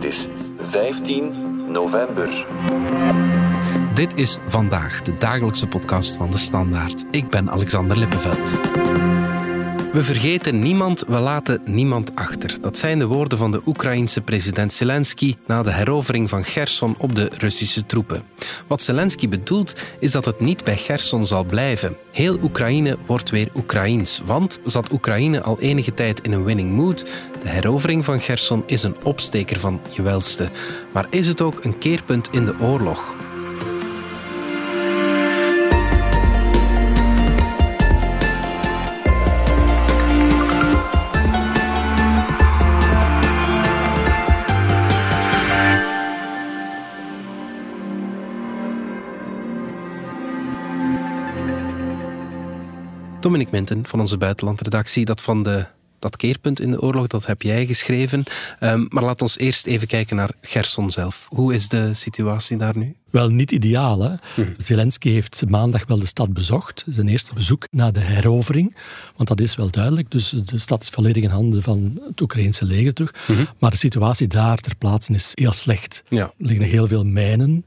Het is 15 november. Dit is vandaag de dagelijkse podcast van de Standaard. Ik ben Alexander Lippenveld. We vergeten niemand, we laten niemand achter. Dat zijn de woorden van de Oekraïense president Zelensky na de herovering van Gerson op de Russische troepen. Wat Zelensky bedoelt is dat het niet bij Gerson zal blijven. Heel Oekraïne wordt weer Oekraïens, want zat Oekraïne al enige tijd in een winning mood, de herovering van Gerson is een opsteker van je. Maar is het ook een keerpunt in de oorlog? Dominic van onze buitenlandredactie, dat van de dat keerpunt in de oorlog, dat heb jij geschreven. Um, maar laat ons eerst even kijken naar Gerson zelf. Hoe is de situatie daar nu? Wel niet ideaal. Hè? Mhm. Zelensky heeft maandag wel de stad bezocht. Zijn eerste bezoek na de herovering. Want dat is wel duidelijk. Dus de stad is volledig in handen van het Oekraïnse leger terug. Mhm. Maar de situatie daar ter plaatse is heel slecht. Ja. Er liggen heel veel mijnen.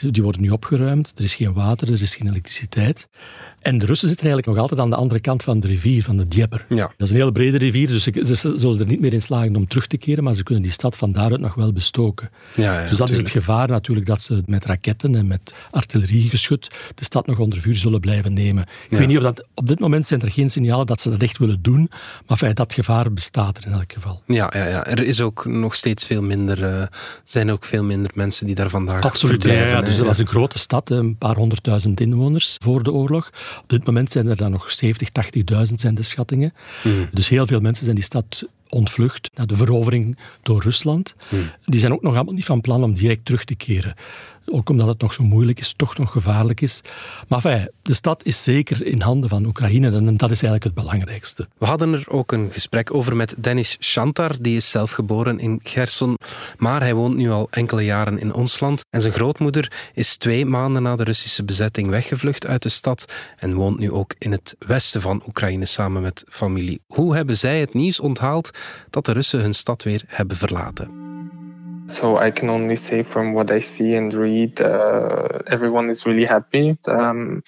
Die worden nu opgeruimd. Er is geen water, er is geen elektriciteit. En de Russen zitten eigenlijk nog altijd aan de andere kant van de rivier, van de Dnieper. Ja. Dat is een hele brede rivier, dus ze, zullen er niet meer in slagen om terug te keren, maar ze kunnen die stad van daaruit nog wel bestoken. Ja, ja, dus dat is het gevaar natuurlijk, dat ze met raketten en met artilleriegeschut de stad nog onder vuur zullen blijven nemen. Ik weet niet of dat... Op dit moment zijn er geen signalen dat ze dat echt willen doen, maar dat gevaar bestaat er in elk geval. Ja, ja, ja. er is ook nog steeds veel minder... Uh, zijn ook veel minder mensen die daar vandaag Absoluut, verblijven. Ja, dus dat was een grote stad, een paar honderdduizend inwoners voor de oorlog. Op dit moment zijn er dan nog 70, 80.000 zijn de schattingen. Hmm. Dus heel veel mensen zijn die stad ontvlucht naar de verovering door Rusland. Hmm. Die zijn ook nog allemaal niet van plan om direct terug te keren. Ook omdat het nog zo moeilijk is, toch nog gevaarlijk is. Maar enfin, de stad is zeker in handen van Oekraïne en dat is eigenlijk het belangrijkste. We hadden er ook een gesprek over met Dennis Shantar. Die is zelf geboren in Gerson, maar hij woont nu al enkele jaren in ons land. En zijn grootmoeder is twee maanden na de Russische bezetting weggevlucht uit de stad en woont nu ook in het westen van Oekraïne samen met familie. Hoe hebben zij het nieuws onthaald dat de Russen hun stad weer hebben verlaten? So I can only say from what I see and read, uh, everyone is really happy. Um,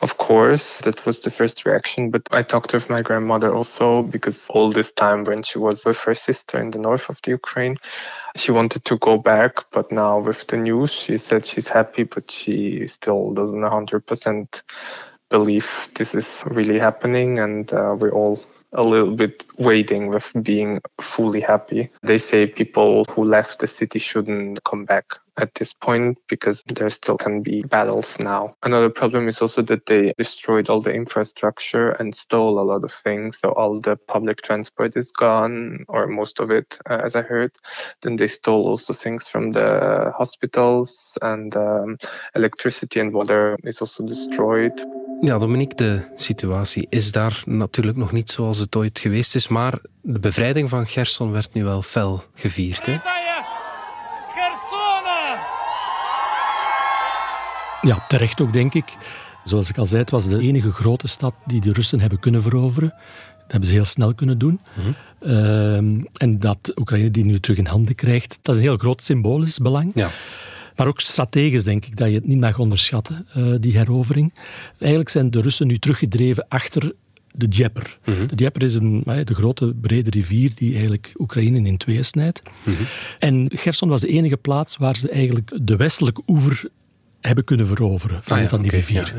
of course, that was the first reaction. But I talked with my grandmother also because all this time when she was with her sister in the north of the Ukraine, she wanted to go back. But now with the news, she said she's happy, but she still doesn't 100% believe this is really happening. And uh, we're all a little bit waiting with being fully happy. They say people who left the city shouldn't come back at this point because there still can be battles now. Another problem is also that they destroyed all the infrastructure and stole a lot of things. So all the public transport is gone, or most of it, uh, as I heard. Then they stole also things from the hospitals, and um, electricity and water is also destroyed. Ja, Dominique, de situatie is daar natuurlijk nog niet zoals het ooit geweest is, maar de bevrijding van Gerson werd nu wel fel gevierd. Hè? Ja, terecht ook, denk ik. Zoals ik al zei, het was de enige grote stad die de Russen hebben kunnen veroveren. Dat hebben ze heel snel kunnen doen. Mhm. Ehm, en dat Oekraïne die nu terug in handen krijgt, dat is een heel groot symbolisch belang. Ja. Maar ook strategisch denk ik dat je het niet mag onderschatten, uh, die herovering. Eigenlijk zijn de Russen nu teruggedreven achter de Djeper. Mhm. De Djeper is een, de grote brede rivier die eigenlijk Oekraïne in tweeën snijdt. Mhm. En Gerson was de enige plaats waar ze eigenlijk de westelijke oever hebben kunnen veroveren van, ah van die rivier.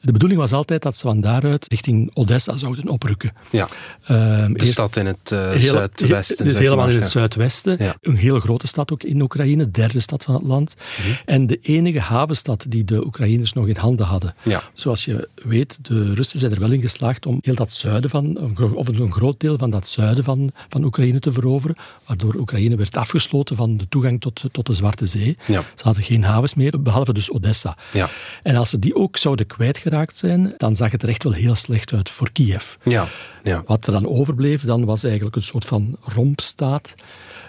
De bedoeling was altijd dat ze van daaruit richting Odessa zouden oprukken. Ja. Um, de stad in het uh, zuidwesten. Dus helemaal in het zuidwesten. Een hele grote stad ook in Oekraïne, derde stad van het land. Mhm. En de enige havenstad die de Oekraïners nog in handen hadden. Zoals je weet, de Russen zijn er wel in geslaagd om heel dat zuiden van, of een groot deel van dat zuiden van, van Oekraïne te veroveren, waardoor Oekraïne werd afgesloten van de toegang tot, tot de Zwarte Zee. Ze hadden geen havens meer, behalve dus Odessa ja. En als ze die ook zouden kwijtgeraakt zijn, dan zag het er echt wel heel slecht uit voor Kiev. Ja. Ja. Wat er dan overbleef, dan was eigenlijk een soort van rompstaat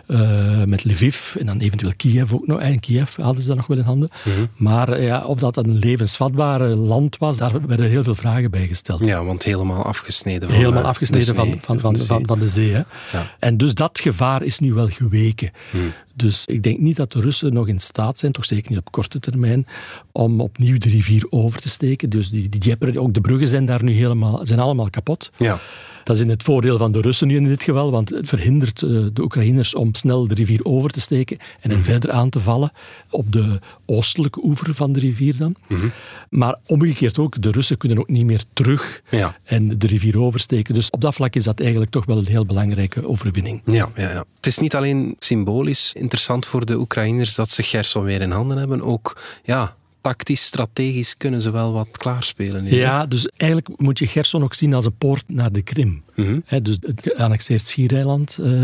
uh, met Lviv en dan eventueel Kiev ook nog. En Kiev hadden ze dat nog wel in handen. Mhm. Maar ja, of dat een levensvatbaar land was, daar werden heel veel vragen bij gesteld. Ja, want helemaal afgesneden van Helemaal afgesneden de van, van, van, de van, van de zee. Hè. Ja. En dus dat gevaar is nu wel geweken. Hmm. Dus ik denk niet dat de Russen nog in staat zijn, toch zeker niet op korte termijn, om opnieuw de rivier over te steken. Dus die, die ook de bruggen zijn daar nu helemaal, zijn allemaal kapot. Ja. Dat is in het voordeel van de Russen nu in dit geval, want het verhindert uh, de Oekraïners om snel de rivier over te steken en hen verder aan te vallen op de oostelijke oever van de rivier dan. Mhm. Maar omgekeerd ook, de Russen kunnen ook niet meer terug Ja. en de rivier oversteken. Dus op dat vlak is dat eigenlijk toch wel een heel belangrijke overwinning. Ja, ja, ja. Het is niet alleen symbolisch interessant voor de Oekraïners dat ze Gerson weer in handen hebben, ook ja, tactisch, strategisch kunnen ze wel wat klaarspelen. Ja, dus eigenlijk moet je Gerson ook zien als een poort naar de Krim. Mhm. Dus het geannexeerd Schiereiland, eh,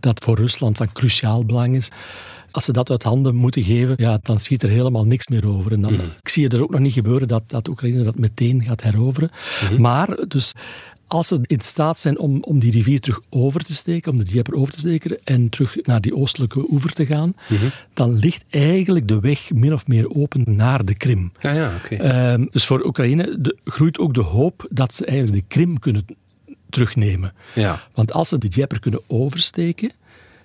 dat voor Rusland van cruciaal belang is. Als ze dat uit handen moeten geven, ja, dan schiet er helemaal niks meer over. En dan, Ik zie er ook nog niet gebeuren dat, dat Oekraïne dat meteen gaat heroveren. Maar dus als ze in staat zijn om, om die rivier terug over te steken, om de Dnieper over te steken en terug naar die oostelijke oever te gaan, dan ligt eigenlijk de weg min of meer open naar de Krim. Ja, ja, oké. Ehm, dus voor Oekraïne de, groeit ook de hoop dat ze eigenlijk de Krim kunnen terugnemen. Ja. Want als ze de Dnieper kunnen oversteken,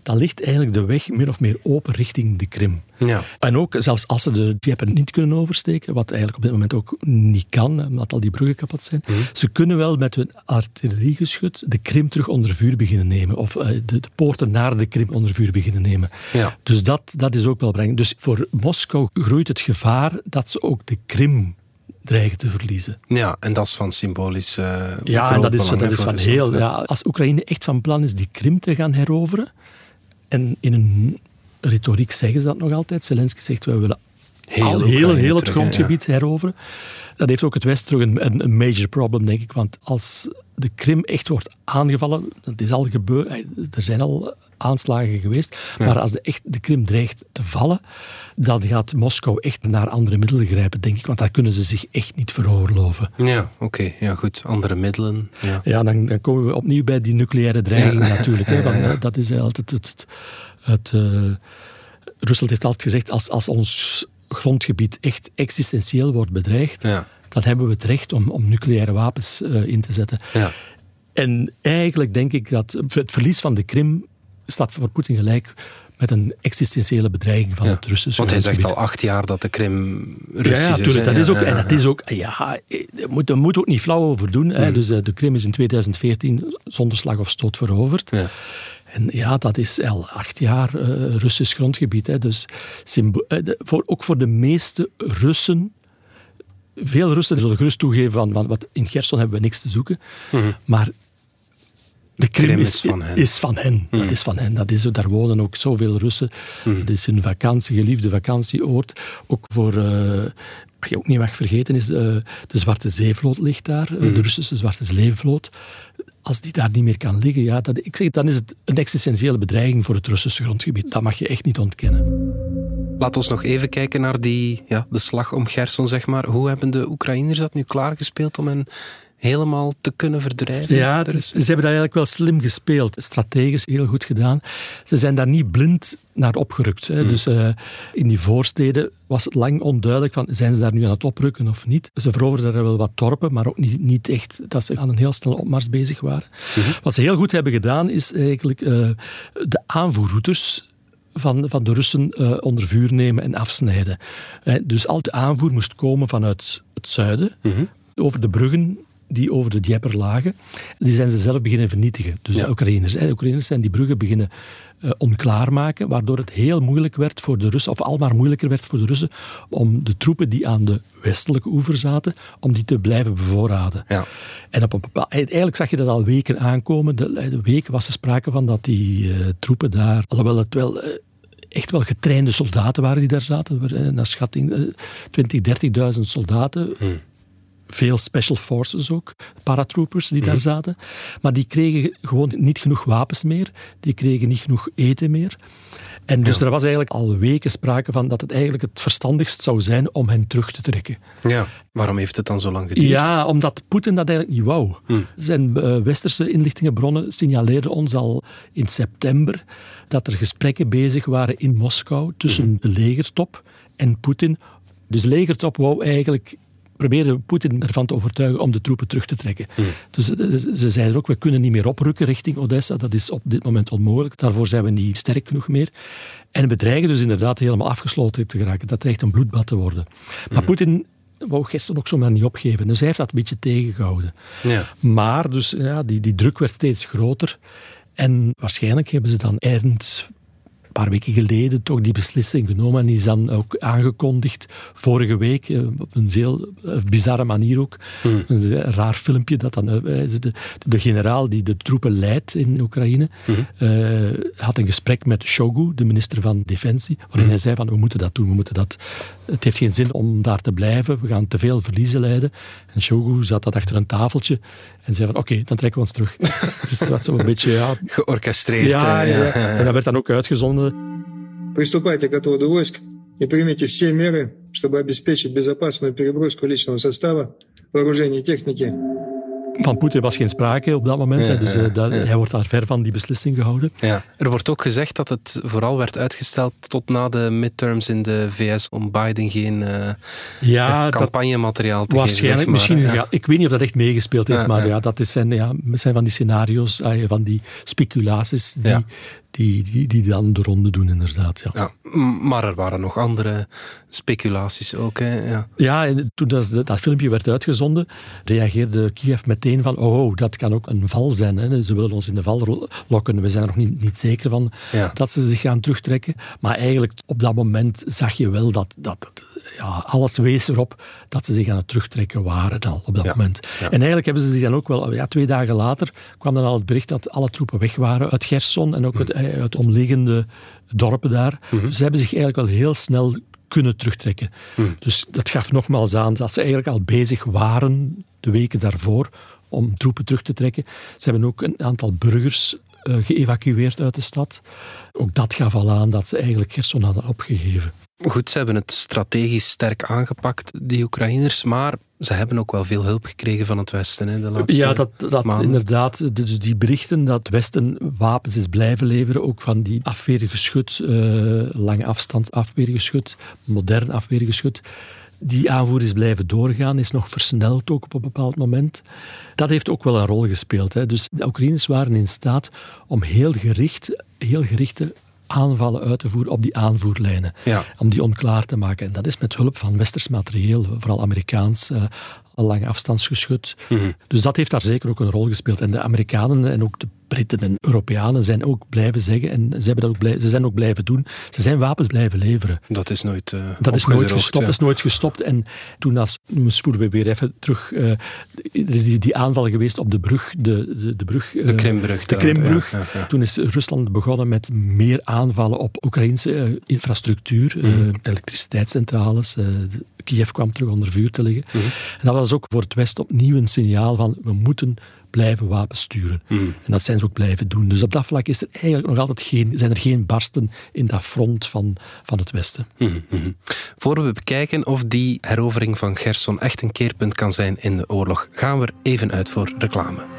dan ligt eigenlijk de weg min of meer open richting de Krim. Ja. En ook zelfs als ze de Dnieper niet kunnen oversteken, wat eigenlijk op dit moment ook niet kan, omdat al die bruggen kapot zijn, ze kunnen wel met hun artilleriegeschut de Krim terug onder vuur beginnen nemen. Of eh, de, de poorten naar de Krim onder vuur beginnen nemen. Ja. Dus dat, dat is ook wel belangrijk. Dus voor Moskou groeit het gevaar dat ze ook de Krim dreigen te verliezen. ja, en dat is van symbolisch eh, Ja, en dat is, belang, dat is van heel. Ja, als Oekraïne echt van plan is die Krim te gaan heroveren, en in een retoriek zeggen ze dat nog altijd, Zelensky zegt wij willen Heel al heel, heel het grondgebied heroveren. Dat heeft ook het Westen terug een, een major problem, denk ik. Want als de Krim echt wordt aangevallen, dat is al gebeurd, eh, er zijn al aanslagen geweest, maar als de, echt, de Krim dreigt te vallen, dan gaat Moskou echt naar andere middelen grijpen, denk ik. Want dat kunnen ze zich echt niet veroorloven. Ja, oké. Ja, goed. Andere middelen. Ja. Ja, dan, dan komen we opnieuw bij die nucleaire dreiging natuurlijk. Hè, want, eh, dat is altijd het... het, het eh, Rusland heeft altijd gezegd, als, als ons grondgebied echt existentieel wordt bedreigd, Ja. Dan hebben we het recht om, om nucleaire wapens eh, in te zetten. Ja. En eigenlijk denk ik dat het verlies van de Krim staat voor Poetin gelijk met een existentiële bedreiging van Ja. het Russische Want hij zegt al acht jaar dat de Krim Ja, Russisch ja, tuurlijk. hè. Dat is ook, Ja, en ja, dat is ook, ja, er moet, moet ook niet flauw over doen. Hè. Dus, eh, de Krim is in 2014 zonder slag of stoot veroverd. Ja. En ja, dat is al acht jaar eh, Russisch grondgebied. Hè. Dus voor, ook voor de meeste Russen. Veel Russen zullen gerust toegeven van, van wat, in Gerson hebben we niks te zoeken. Maar de Krim, Krim is, is van hen. is van hen. Dat is van hen. Dat is, daar wonen ook zoveel Russen. Het is een vakantie, geliefde vakantieoord. Ook voor, eh, wat je ook niet mag vergeten, is eh, de Zwarte Zeevloot ligt daar. eh, De Russische Zwarte Zeevloot. Als die daar niet meer kan liggen, ja, dat, ik zeg, dan is het een existentiële bedreiging voor het Russische grondgebied. Dat mag je echt niet ontkennen. Laat ons nog even kijken naar die, ja, de slag om Gerson, zeg maar. Hoe hebben de Oekraïners dat nu klaargespeeld om hen helemaal te kunnen verdrijven? Ja, is- ze hebben dat eigenlijk wel slim gespeeld. Strategisch heel goed gedaan. Ze zijn daar niet blind naar opgerukt. Hè. Dus eh, in die voorsteden was het lang onduidelijk van zijn ze daar nu aan het oprukken of niet. Ze veroverden er wel wat dorpen, maar ook niet, niet echt dat ze aan een heel snelle opmars bezig waren. Wat ze heel goed hebben gedaan is eigenlijk eh, de aanvoerroutes van, van de Russen eh, onder vuur nemen en afsnijden. Eh, dus al de aanvoer moest komen vanuit het zuiden, over de bruggen die over de Dnieper lagen. Die zijn ze zelf beginnen vernietigen. Dus Ja. de Oekraïners. hè. De Oekraïners zijn die bruggen beginnen eh, onklaarmaken, waardoor het heel moeilijk werd voor de Russen, of al maar moeilijker werd voor de Russen, om de troepen die aan de westelijke oever zaten, om die te blijven bevoorraden. Ja. En op een bepaald, eigenlijk zag je dat al weken aankomen. De, de weken was er sprake van dat die troepen daar, alhoewel het wel echt wel getrainde soldaten waren die daar zaten, eh, naar schatting eh, 20, 30.000 soldaten. Veel special forces ook, paratroopers die daar zaten. Maar die kregen gewoon niet genoeg wapens meer, die kregen niet genoeg eten meer. En dus er was eigenlijk al weken sprake van dat het eigenlijk het verstandigst zou zijn om hen terug te trekken. Ja, waarom heeft het dan zo lang geduurd? Ja, omdat Poetin dat eigenlijk niet wou. Hm. Zijn uh, westerse inlichtingenbronnen signaleerden ons al in september dat er gesprekken bezig waren in Moskou tussen Hm. de legertop en Poetin. Dus legertop wou eigenlijk probeerde Poetin ervan te overtuigen om de troepen terug te trekken. Dus ze, ze zeiden ook, we kunnen niet meer oprukken richting Odessa. Dat is op dit moment onmogelijk. Daarvoor zijn we niet sterk genoeg meer. En bedreigen dus inderdaad helemaal afgesloten te geraken. Dat dreigt een bloedbad te worden. Maar Poetin wou gisteren ook zomaar niet opgeven. Dus hij heeft dat een beetje tegengehouden. Ja. Maar dus, ja, die, die druk werd steeds groter. En waarschijnlijk hebben ze dan eind paar weken geleden toch die beslissing genomen. En die is dan ook aangekondigd vorige week, eh, op een heel eh, bizarre manier ook. Een raar filmpje dat dan... eh, De, de generaal die de troepen leidt in Oekraïne, eh, had een gesprek met Shogu, de minister van Defensie, waarin hij zei van we moeten dat doen, we moeten dat Het heeft geen zin om daar te blijven, we gaan te veel verliezen leiden. En Shogu zat dat achter een tafeltje en zei van oké, dan trekken we ons terug. dus dat was zo een beetje... Ja, Georchestreerd. ja, eh, ja. En dat werd dan ook uitgezonden. Приступайте к отводу войск и примите все меры, чтобы обеспечить безопасную переброску личного состава, вооружения и техники van Poetin was geen sprake op dat moment, hè, dus eh, dat- hij wordt daar ver van die beslissing gehouden. Ja. Er wordt ook gezegd dat het vooral werd uitgesteld tot na de midterms in de VS om Biden geen eh, Ja, dat, campagnemateriaal te waarschijnlijk. geven. zeg maar, misschien, ik weet niet of dat echt meegespeeld heeft, Ja, maar ja. ja, dat is zijn, zijn van die scenario's, ah, van die speculaties die, Ja. Die, die, die dan de ronde doen, inderdaad. Ja. Ja, maar er waren nog andere speculaties ook. Hè? Ja. Ja, en toen dat, dat filmpje werd uitgezonden, reageerde Kiev meteen van oh, oh, dat kan ook een val zijn. Hè. Ze willen ons in de val lokken. We zijn er nog niet, niet zeker van Ja. dat ze zich gaan terugtrekken. Maar eigenlijk op dat moment zag je wel dat, dat, dat ja, alles wees erop dat ze zich aan het terugtrekken waren al op dat Ja. moment. Ja. En eigenlijk hebben ze zich dan ook wel, ja, twee dagen later kwam dan al het bericht dat alle troepen weg waren uit Gerson en ook uit, eh, uit omliggende dorpen daar. Mhm. Dus ze hebben zich eigenlijk wel heel snel kunnen terugtrekken. Hm. Dus dat gaf nogmaals aan dat ze eigenlijk al bezig waren, de weken daarvoor, om troepen terug te trekken. Ze hebben ook een aantal burgers eh, geëvacueerd uit de stad. Ook dat gaf al aan dat ze eigenlijk Gerson hadden opgegeven. Goed, ze hebben het strategisch sterk aangepakt, die Oekraïners, maar ze hebben ook wel veel hulp gekregen van het Westen hè, de laatste Ja, dat, dat maanden. inderdaad. Dus die berichten dat het Westen wapens is blijven leveren, ook van die afweergeschut, eh lange afstand afweergeschut, modern afweergeschut. Die aanvoer is blijven doorgaan, is nog versneld ook op een bepaald moment. Dat heeft ook wel een rol gespeeld. Hè. Dus de Oekraïners waren in staat om heel gericht, heel gerichte aanvallen uit te voeren op die aanvoerlijnen. Ja. Om die onklaar te maken. En dat is met hulp van westers materieel, vooral Amerikaans, eh, lange afstandsgeschut. Dus dat heeft daar zeker ook een rol gespeeld. En de Amerikanen en ook de Britten en Europeanen zijn ook blijven zeggen, en ze, hebben dat ook blij- ze zijn ook blijven doen, ze zijn wapens blijven leveren. Dat is nooit uh, Dat is nooit gestopt, is nooit gestopt. En toen als, nu spoelen we weer even terug, uh, er is die, die aanval geweest op de brug, de, de, de brug. De Krimbrug. De Krimbrug. Ja, ja, ja. Toen is Rusland begonnen met meer aanvallen op Oekraïnse infrastructuur, mm. elektriciteitscentrales. Kiev kwam terug onder vuur te liggen. Mm. En dat was ook voor het Westen opnieuw een signaal van we moeten blijven wapens sturen. Mm. En dat zijn ze ook blijven doen. Dus op dat vlak is er eigenlijk nog altijd geen, zijn er geen barsten in dat front van, van het Westen. Mm -hmm. Voor we bekijken of die herovering van Gerson echt een keerpunt kan zijn in de oorlog, gaan we er even uit voor reclame.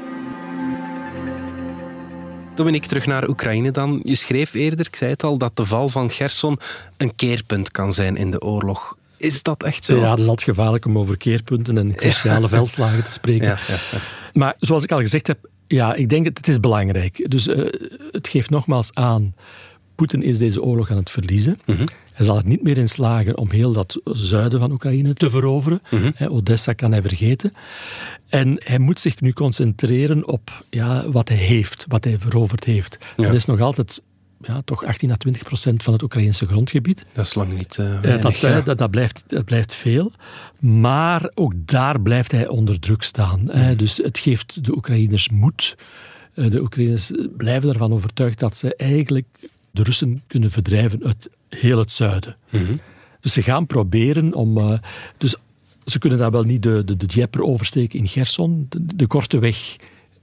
Dominique, terug naar Oekraïne dan. Je schreef eerder, ik zei het al, dat de val van Gerson een keerpunt kan zijn in de oorlog. Is dat echt zo? Ja, het is altijd gevaarlijk om over keerpunten en cruciale ja. veldslagen te spreken. Ja, ja, ja. Maar zoals ik al gezegd heb, ja, ik denk dat het is belangrijk. Dus uh, het geeft nogmaals aan, Poetin is deze oorlog aan het verliezen. Mhm. Hij zal er niet meer in slagen om heel dat zuiden van Oekraïne te veroveren. Mhm. Odessa kan hij vergeten. En hij moet zich nu concentreren op ja, wat hij heeft, wat hij veroverd heeft. Ja. Dat is nog altijd ja, toch 18 à 20 procent van het Oekraïnse grondgebied. Dat is lang niet eh, weinig, dat, ja. dat, dat, blijft, dat blijft veel. Maar ook daar blijft hij onder druk staan. hè. Dus het geeft de Oekraïners moed. Eh, De Oekraïners blijven ervan overtuigd dat ze eigenlijk de Russen kunnen verdrijven uit heel het zuiden. Mhm. Dus ze gaan proberen om. eh, dus ze kunnen daar wel niet de, de, de Dnieper oversteken in Gerson. De, de korte weg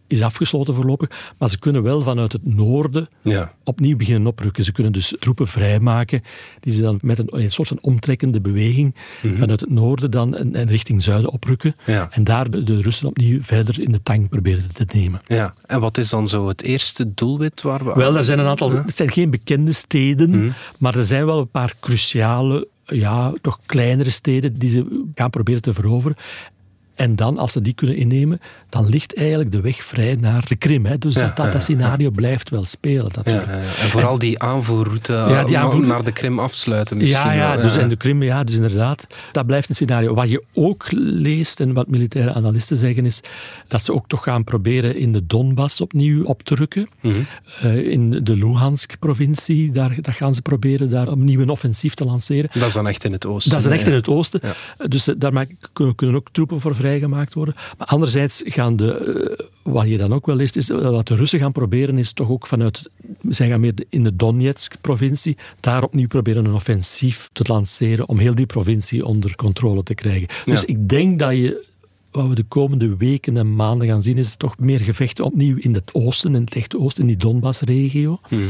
is afgesloten voorlopig. Maar ze kunnen wel vanuit het noorden Ja. opnieuw beginnen oprukken. Ze kunnen dus troepen vrijmaken, die ze dan met een, een soort van omtrekkende beweging vanuit het noorden dan en, en richting zuiden oprukken. Ja. En daar de, de Russen opnieuw verder in de tank proberen te nemen. ja. En wat is dan zo het eerste doelwit waar we Wel, er zijn een aantal, het zijn geen bekende steden, maar er zijn wel een paar cruciale, ja, toch kleinere steden die ze gaan proberen te veroveren. En dan, als ze die kunnen innemen, dan ligt eigenlijk de weg vrij naar de Krim. Hè. Dus Ja, dat, dat, ja, dat scenario blijft wel spelen. Ja, Natuurlijk. ja, ja. En vooral die aanvoerroute Ja, die eh, aanvoer- naar de Krim afsluiten misschien. Ja, ja, wel, dus en de Krim, ja, dus inderdaad. Dat blijft een scenario. Wat je ook leest en wat militaire analisten zeggen is dat ze ook toch gaan proberen in de Donbass opnieuw op te rukken. Mhm. Eh, in de Luhansk-provincie, daar, dat gaan ze proberen daar opnieuw een offensief te lanceren. Dat is dan echt in het oosten. Dat is echt ja. in het oosten. Ja. Dus eh, daar kunnen, kunnen ook troepen voor vrijgemaakt worden. Maar anderzijds gaan de, eh, wat je dan ook wel leest, is dat wat de Russen gaan proberen, is toch ook vanuit, zij gaan meer in de Donetsk-provincie, daar opnieuw proberen een offensief te lanceren om heel die provincie onder controle te krijgen. Dus Ja. ik denk dat je wat we de komende weken en maanden gaan zien, is toch meer gevechten opnieuw in het oosten, in het echte oosten, in die Donbass-regio. Mhm,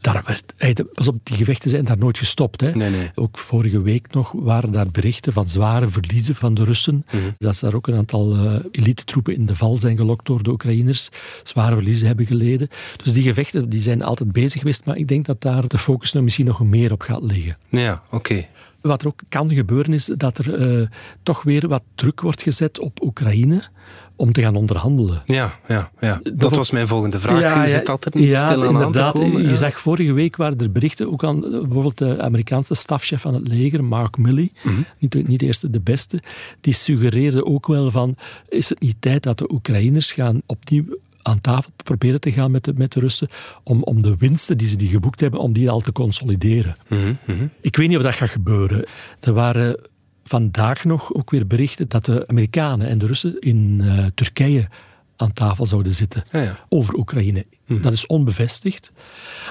Daar werd, hey, de- pas op, die gevechten zijn daar nooit gestopt. Hè. Nee, nee. Ook vorige week nog waren daar berichten van zware verliezen van de Russen. Mhm. Dat ze daar ook een aantal eh elite-troepen in de val zijn gelokt door de Oekraïners. Zware verliezen hebben geleden. Dus die gevechten die zijn altijd bezig geweest, maar ik denk dat daar de focus nog misschien nog meer op gaat liggen. Ja, oké. Wat er ook kan gebeuren is dat er eh, toch weer wat druk wordt gezet op Oekraïne om te gaan onderhandelen. Ja, ja, ja. Dat was mijn volgende vraag. Ja, Is het dat er niet ja, stil aan aan te inderdaad. komen? Je Ja. zag vorige week waren er berichten, ook aan eh, bijvoorbeeld de Amerikaanse stafchef van het leger, Mark Milley, Mhm. niet, de- niet de eerste, de beste, die suggereerde ook wel van, is het niet tijd dat de Oekraïners gaan opnieuw aan tafel proberen te gaan met de, met de Russen, om, om de winsten die ze die geboekt hebben, om die al te consolideren. Mhm, mhm. Ik weet niet of dat gaat gebeuren. Er waren vandaag nog ook weer berichten dat de Amerikanen en de Russen in eh, Turkije aan tafel zouden zitten Ja, ja. over Oekraïne. Dat is onbevestigd.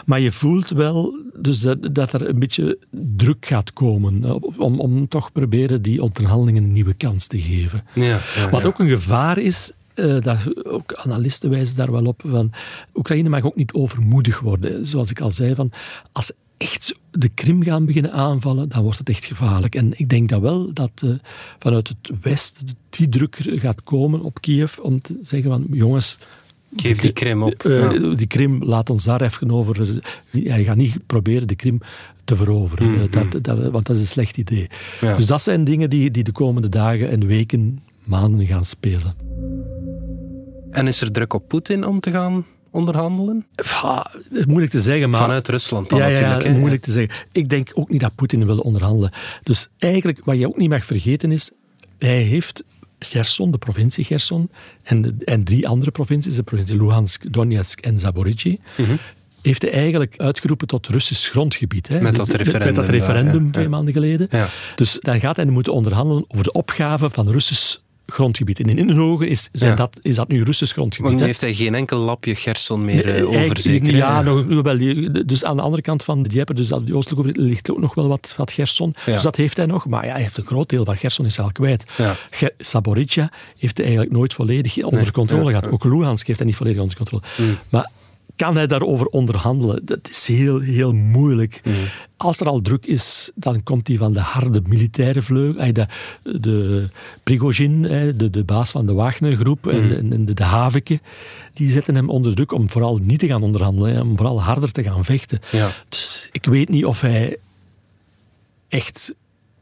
Maar je voelt wel dus dat, dat er een beetje druk gaat komen om, om toch proberen die onderhandelingen een nieuwe kans te geven. Ja, Wat ook een gevaar is, dat, ook analisten wijzen daar wel op, van Oekraïne mag ook niet overmoedig worden. Zoals ik al zei, van, als ze echt de Krim gaan beginnen aanvallen, dan wordt het echt gevaarlijk. En ik denk dat wel dat eh, vanuit het Westen die druk gaat komen op Kiev om te zeggen van, jongens... Geef die Krim op. eh, Ja. Die Krim, laat ons daar even over... Hij gaat niet proberen de Krim te veroveren, Eh, dat, dat, want dat is een slecht idee. Ja. Dus dat zijn dingen die, die de komende dagen en weken, maanden gaan spelen. En is er druk op Poetin om te gaan onderhandelen? Ja, moeilijk te zeggen, maar... Vanuit Rusland dan ja, natuurlijk. Ja, moeilijk te zeggen. Ik denk ook niet dat Poetin wil onderhandelen. Dus eigenlijk, wat je ook niet mag vergeten is, hij heeft Gerson, de provincie Gerson, en, de- en drie andere provincies, de provincie Luhansk, Donetsk en Zaporizhzhia, heeft hij eigenlijk uitgeroepen tot Russisch grondgebied. Hè. Mhm. Met dat Met referendum dat daar, referendum ja, twee maanden geleden. Ja. Dus dan gaat hij moeten onderhandelen over de opgave van Russisch grondgebied. En in hun ogen is, zijn Ja. dat, is dat nu Russisch grondgebied. Want nu heeft hij geen enkel lapje Gerson meer eh, zeker? hè? Ja, nog, wel, dus aan de andere kant van de Dieppe, dus de oostelijke overkant, ligt ook nog wel wat, wat Gerson. Ja. Dus dat heeft hij nog. Maar ja, hij heeft een groot deel van Gerson is al kwijt. Ja. Saborizhia heeft hij eigenlijk nooit volledig onder Nee, controle gehad. Ook Luhansk heeft hij niet volledig onder controle. Maar kan hij daarover onderhandelen? Dat is heel, heel moeilijk. Als er al druk is, dan komt hij van de harde militaire vleugel. Eh, De, de Prigozhin, eh, de, de baas van de Wagner-groep en, en- en de, de Haveke, die zetten hem onder druk om vooral niet te gaan onderhandelen, om vooral harder te gaan vechten. Ja. Dus ik weet niet of hij echt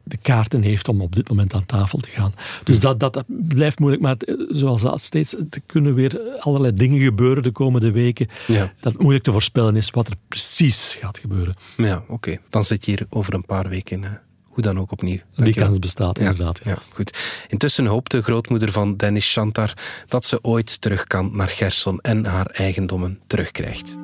de kaarten heeft om op dit moment aan tafel te gaan. Dus dat, dat, dat blijft moeilijk. Maar het, zoals dat steeds, er kunnen weer allerlei dingen gebeuren de komende weken. Ja. Dat het moeilijk te voorspellen is wat er precies gaat gebeuren. Ja, oké. Dan zit je hier over een paar weken. eh, hoe dan ook opnieuw. Die kans bestaat inderdaad. Ja. Ja, goed. Intussen hoopt de grootmoeder van Dennis Chantar dat ze ooit terug kan naar Gerson en haar eigendommen terugkrijgt.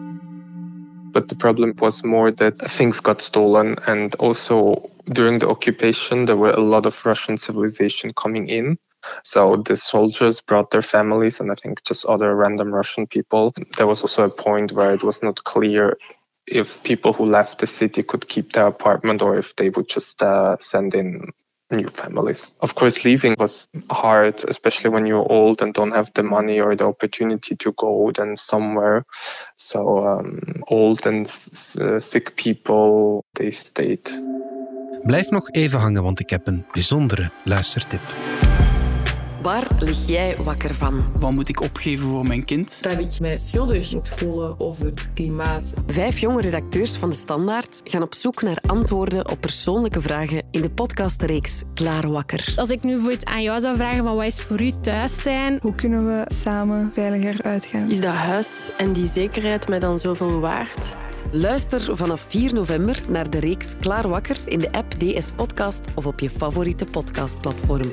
But the problem was more that things got stolen, and also during the occupation, there were a lot of Russian civilization coming in. So the soldiers brought their families, and I think just other random Russian people. There was also a point where it was not clear if people who left the city could keep their apartment or if they would just uh, send in new families. Of course, leaving was hard, especially when you're old and don't have the money or the opportunity to go then somewhere. So um, old and sick people, they stayed. Blijf nog even hangen, want ik heb een bijzondere luistertip. Waar lig jij wakker van? Wat moet ik opgeven voor mijn kind? Dat ik mij schuldig moet voelen over het klimaat. Vijf jonge redacteurs van De Standaard gaan op zoek naar antwoorden op persoonlijke vragen in de podcastreeks Klaar Wakker. Als ik nu bijvoorbeeld aan jou zou vragen van wat is voor u thuis zijn? Hoe kunnen we samen veiliger uitgaan? Is dat huis en die zekerheid mij dan zoveel waard? Luister vanaf 4 november naar de reeks Klaar Wakker in de app DS Podcast of op je favoriete podcastplatform.